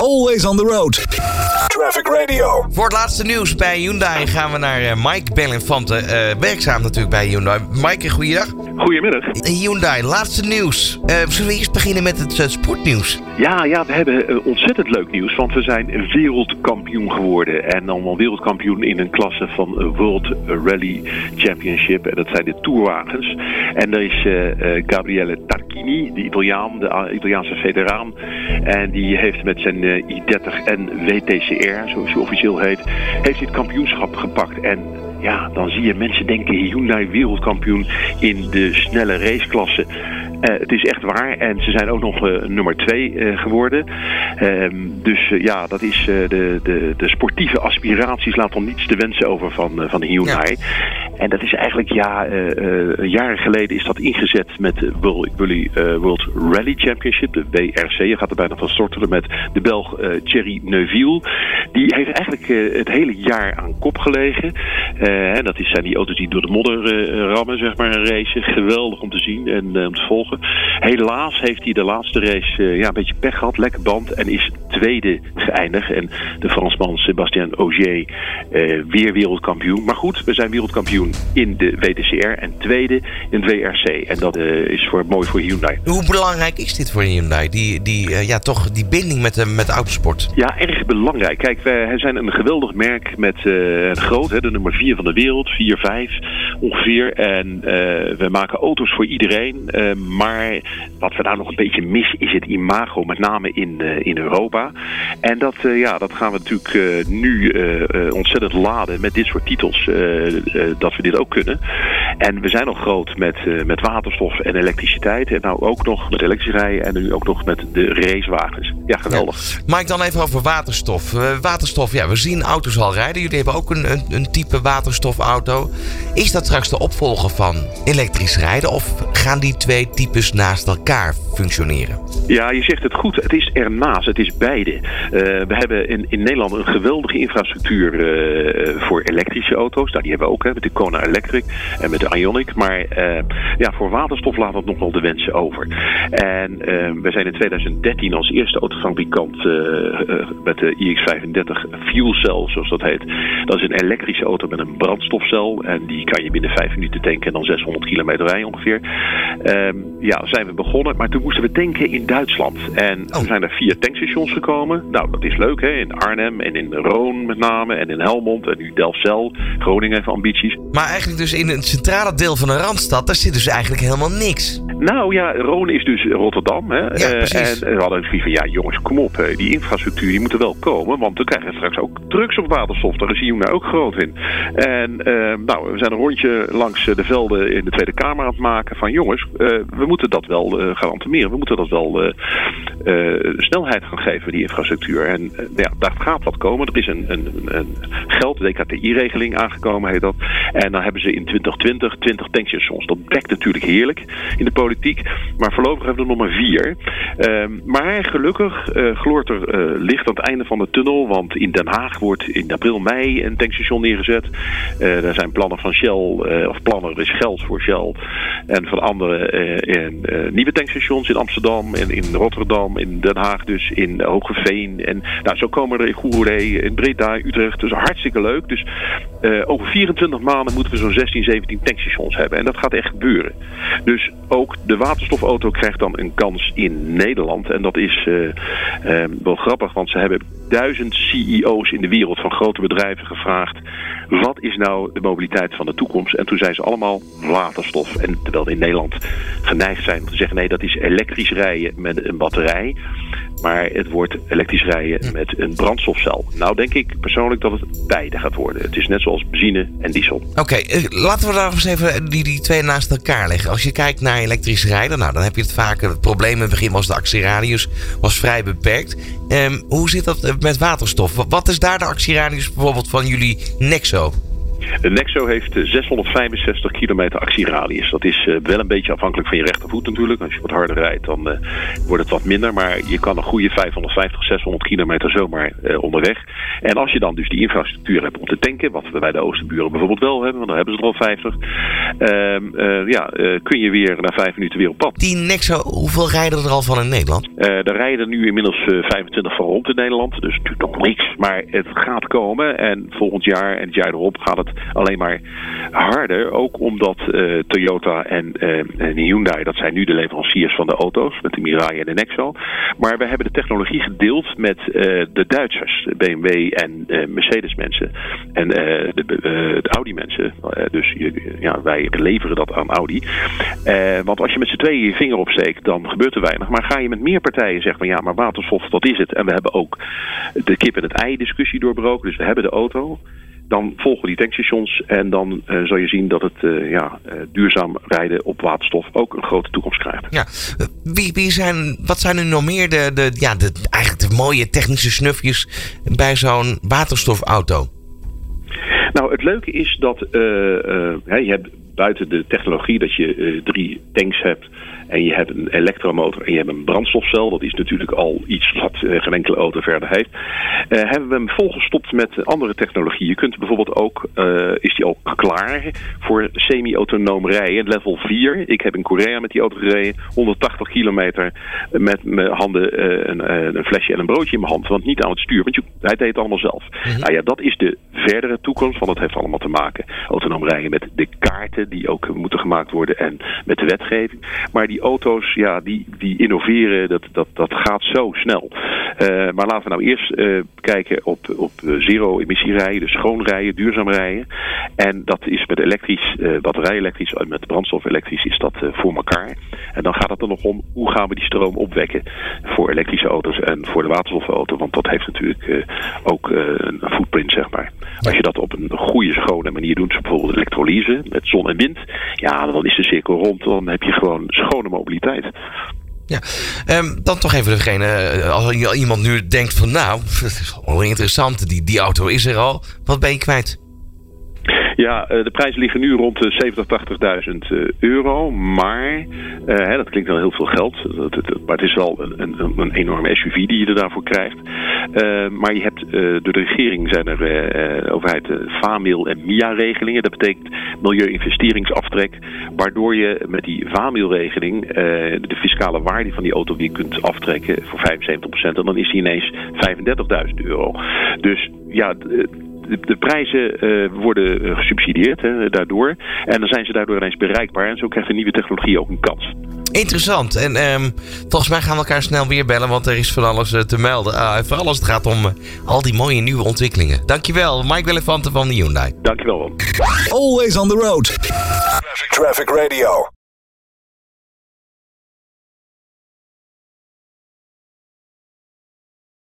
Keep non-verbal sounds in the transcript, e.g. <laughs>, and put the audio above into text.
Always on the road. Traffic Radio. Voor het laatste nieuws bij Hyundai gaan we naar uh, Mike Belinfante. Uh, werkzaam natuurlijk bij Hyundai. Mike, goeiedag. Goedemiddag. Hyundai, laatste nieuws. Uh, zullen we eerst beginnen met het sportnieuws? Ja, ja, we hebben ontzettend leuk nieuws. Want we zijn wereldkampioen geworden. En dan wel wereldkampioen in een klasse van World Rally Championship. En dat zijn de Tourwagens. En daar is Gabriele Tarquini, de Italiaan, de Italiaanse federaan. En die heeft met zijn i30 en WTCR, zoals hij officieel heet, heeft hij het kampioenschap gepakt. En ja, dan zie je mensen denken Hyundai wereldkampioen in de snelle raceklasse. Uh, het is echt waar. En ze zijn ook nog uh, nummer twee uh, geworden. Ehm, dus ja, dat is de, de, de sportieve aspiraties laten niets te wensen over van, van Hyundai. Ja. En dat is eigenlijk, ja, jaren geleden is dat ingezet met de World Rally Championship, de WRC. Je gaat er bijna van stortelen met de Belg Thierry Neuville. Die heeft eigenlijk het hele jaar aan kop gelegen. en dat is, zijn die auto's die door de modder rammen, zeg maar, racen. Geweldig om te zien en om te volgen. Helaas heeft hij de laatste race uh, ja, een beetje pech gehad, lekker band en is tweede geëindigd. En de Fransman Sébastien Ogier uh, weer wereldkampioen. Maar goed, we zijn wereldkampioen in de WTCR en tweede in het WRC. En dat uh, is voor, mooi voor Hyundai. Hoe belangrijk is dit voor Hyundai? Die, die, ja, toch die binding met de, met de autosport? Ja, erg belangrijk. Kijk, wij zijn een geweldig merk met het groot, hè, de nummer 4 van de wereld, 4, 5 ongeveer. En we maken auto's voor iedereen. Maar wat we daar nog een beetje missen is het imago, met name in, in Europa. En dat, uh, ja, dat gaan we natuurlijk uh, nu ontzettend laden met dit soort titels, dat we dit ook kunnen. En we zijn nog groot met, met waterstof en elektriciteit. En nou ook nog met elektrisch rijden en nu ook nog met de racewagens. Ja, geweldig. Ja. Maar ik dan even over waterstof. waterstof, ja, we zien auto's al rijden. Jullie hebben ook een, een, een type waterstofauto. Is dat straks de opvolger van elektrisch rijden? Of gaan die twee types naast elkaar functioneren. Ja, je zegt het goed. Het is ernaast. Het is beide. Uh, we hebben in, in Nederland een geweldige infrastructuur voor elektrische auto's. Nou, die hebben we ook hè, met de Kona Electric en met de Ionic. Maar uh, ja, voor waterstof laat dat nog wel de wensen over. En we zijn in 2013 als eerste autofabrikant met de iX35 Fuel Cell, zoals dat heet. Dat is een elektrische auto met een brandstofcel. En die kan je binnen 5 minuten tanken en dan 600 kilometer rijden ongeveer. Ehm, ja, zijn we begonnen. Maar toen moesten we tanken in Duitsland. En oh. zijn er vier tankstations gekomen. Nou, dat is leuk hè. In Arnhem en in Roon met name. En in Helmond en nu Delfzijl. Groningen heeft ambities. Maar eigenlijk dus in het centrale deel van de Randstad, daar zit dus eigenlijk helemaal niks. Nou ja, Roon is dus Rotterdam. Hè? Ja, precies. en we hadden zoiets van, ja jongens, kom op. Die infrastructuur die moet er wel komen. Want we krijgen straks ook trucks op waterstof. Daar is Hyundai ook groot in. En uh, nou, we zijn een rondje langs de velden in de Tweede Kamer aan het maken. Van jongens, we moeten dat wel garanteren. We moeten dat wel snelheid gaan geven, die infrastructuur. En ja, daar gaat wat komen. Er is een, een, een geld, DKTI-regeling aangekomen, heet dat. En dan hebben ze in 2020 20 tankstations. Dat blijkt natuurlijk heerlijk in de politiek. Maar voorlopig hebben we nog maar vier. Ehm, maar gelukkig gloort er licht aan het einde van de tunnel. Want in Den Haag wordt in april, mei een tankstation neergezet. er zijn plannen van Shell, of plannen, er is geld voor Shell en van andere uh, nieuwe tankstations in Amsterdam en in Rotterdam, in Den Haag dus, in Hogeveen. En nou, zo komen er in Goeree, in Breda, Utrecht. Dus hartstikke leuk. Dus over 24 maanden moeten we zo'n 16, 17 tankstations hebben. En dat gaat echt gebeuren. Dus ook de waterstofauto krijgt dan een kans in Nederland. En dat is uh, wel grappig, want ze hebben duizend CEO's in de wereld van grote bedrijven gevraagd... wat is nou de mobiliteit van de toekomst? En toen zeiden ze allemaal waterstof. En terwijl in Nederland geneigd zijn om te zeggen... nee, dat is elektrisch rijden met een batterij. Maar het wordt elektrisch rijden met een brandstofcel. Nou denk ik persoonlijk dat het beide gaat worden. Het is net zoals benzine en diesel. Oké, eh, laten we daar eens even die, die twee naast elkaar leggen. Als je kijkt naar elektrisch rijden, nou, dan heb je het vaak... het probleem in het begin was de actieradius was vrij beperkt. Um, hoe zit dat met waterstof? Wat is daar de actieradius bijvoorbeeld van jullie Nexo? De Nexo heeft 665 kilometer actieradius. Dat is wel een beetje afhankelijk van je rechtervoet natuurlijk. Als je wat harder rijdt, dan wordt het wat minder. Maar je kan een goede 550, 600 kilometer zomaar onderweg. En als je dan dus die infrastructuur hebt om te tanken, wat we bij de Oosterburen bijvoorbeeld wel hebben, want dan hebben ze er al 50. Ehm, ja, kun je weer na vijf minuten weer op pad. Die Nexo, hoeveel rijden er al van in Nederland? er rijden nu inmiddels 25 van rond in Nederland. Dus natuurlijk nog niks. Maar het gaat komen. En volgend jaar en het jaar erop gaat het alleen maar harder. Ook omdat uh, Toyota en, uh, en, Hyundai, dat zijn nu de leveranciers van de auto's. Met de Mirai en de Nexo. Maar we hebben de technologie gedeeld met uh, de Duitsers. BMW en Mercedes mensen. En de, de, Audi mensen. dus ja, wij leveren dat aan Audi. want als je met z'n tweeën je vinger opsteekt, dan gebeurt er weinig. Maar ga je met meer partijen zeggen van ja, maar waterstof, dat is het. En we hebben ook de kip en het ei discussie doorbroken. Dus we hebben de auto. Dan volgen die tankstations en dan uh, zal je zien dat het uh, ja, uh, duurzaam rijden op waterstof ook een grote toekomst krijgt. Ja, wie, wie zijn, wat zijn er nog meer de, de, ja, de, eigenlijk de mooie technische snufjes bij zo'n waterstofauto? Nou, het leuke is dat je hebt buiten de technologie dat je drie tanks hebt en je hebt een elektromotor en je hebt een brandstofcel. Dat is natuurlijk al iets wat uh, geen enkele auto verder heeft. Uh, hebben we hem volgestopt met andere technologie. Je kunt bijvoorbeeld ook, uh, is die ook klaar voor semi-autonoom rijden. Level 4. Ik heb in Korea met die auto gereden. 180 kilometer met mijn handen een, een, flesje en een broodje in mijn hand. Want niet aan het stuur, want je, hij deed het allemaal zelf. Mhm. Nou ja, dat is de verdere toekomst. Want dat heeft allemaal te maken, autonoom rijden, met de kaarten die ook moeten gemaakt worden. En met de wetgeving. Maar die auto's, ja, die, die innoveren, dat, dat, dat gaat zo snel. Uh, maar laten we nou eerst uh, kijken op, op zero-emissie rijden, dus schoon rijden, duurzaam rijden. En dat is met elektrisch, uh, batterij elektrisch, met brandstof elektrisch is dat voor elkaar. En dan gaat het er nog om, hoe gaan we die stroom opwekken voor elektrische auto's en voor de waterstofauto. Want dat heeft natuurlijk ook een footprint, zeg maar. Als je dat op een goede, schone manier doet, bijvoorbeeld elektrolyse met zon en wind, ja, dan is de cirkel rond. Dan heb je gewoon schone mobiliteit. Ja, um, dan toch even degene, eh, als iemand nu denkt van nou, <laughs> het is wel interessant, die, die auto is er al, wat ben je kwijt? Ja, eh, de prijzen liggen nu rond de 70, 80.000 euro. Maar, hè, dat klinkt wel heel veel geld. Dat, dat, maar het is wel een, een, een, enorme SUV die je er daarvoor krijgt. Uh, maar je hebt, door de regering zijn er uh, overheid VAMIL en MIA-regelingen. Dat betekent milieu-investeringsaftrek. Waardoor je met die VAMIL-regeling de fiscale waarde van die auto weer kunt aftrekken voor 75%. En dan is die ineens 35.000 euro. Dus ja de, de prijzen uh, worden eh, gesubsidieerd hè, daardoor. En dan zijn ze daardoor ineens bereikbaar. En zo krijgt de nieuwe technologie ook een kans. Interessant. En um, volgens mij gaan we elkaar snel weer bellen, want er is van alles uh, te melden. Uh, vooral als het gaat om uh, al die mooie nieuwe ontwikkelingen. Dankjewel, Mike Willefante van de Hyundai. Dankjewel. Always on the road. Traffic, Traffic Radio.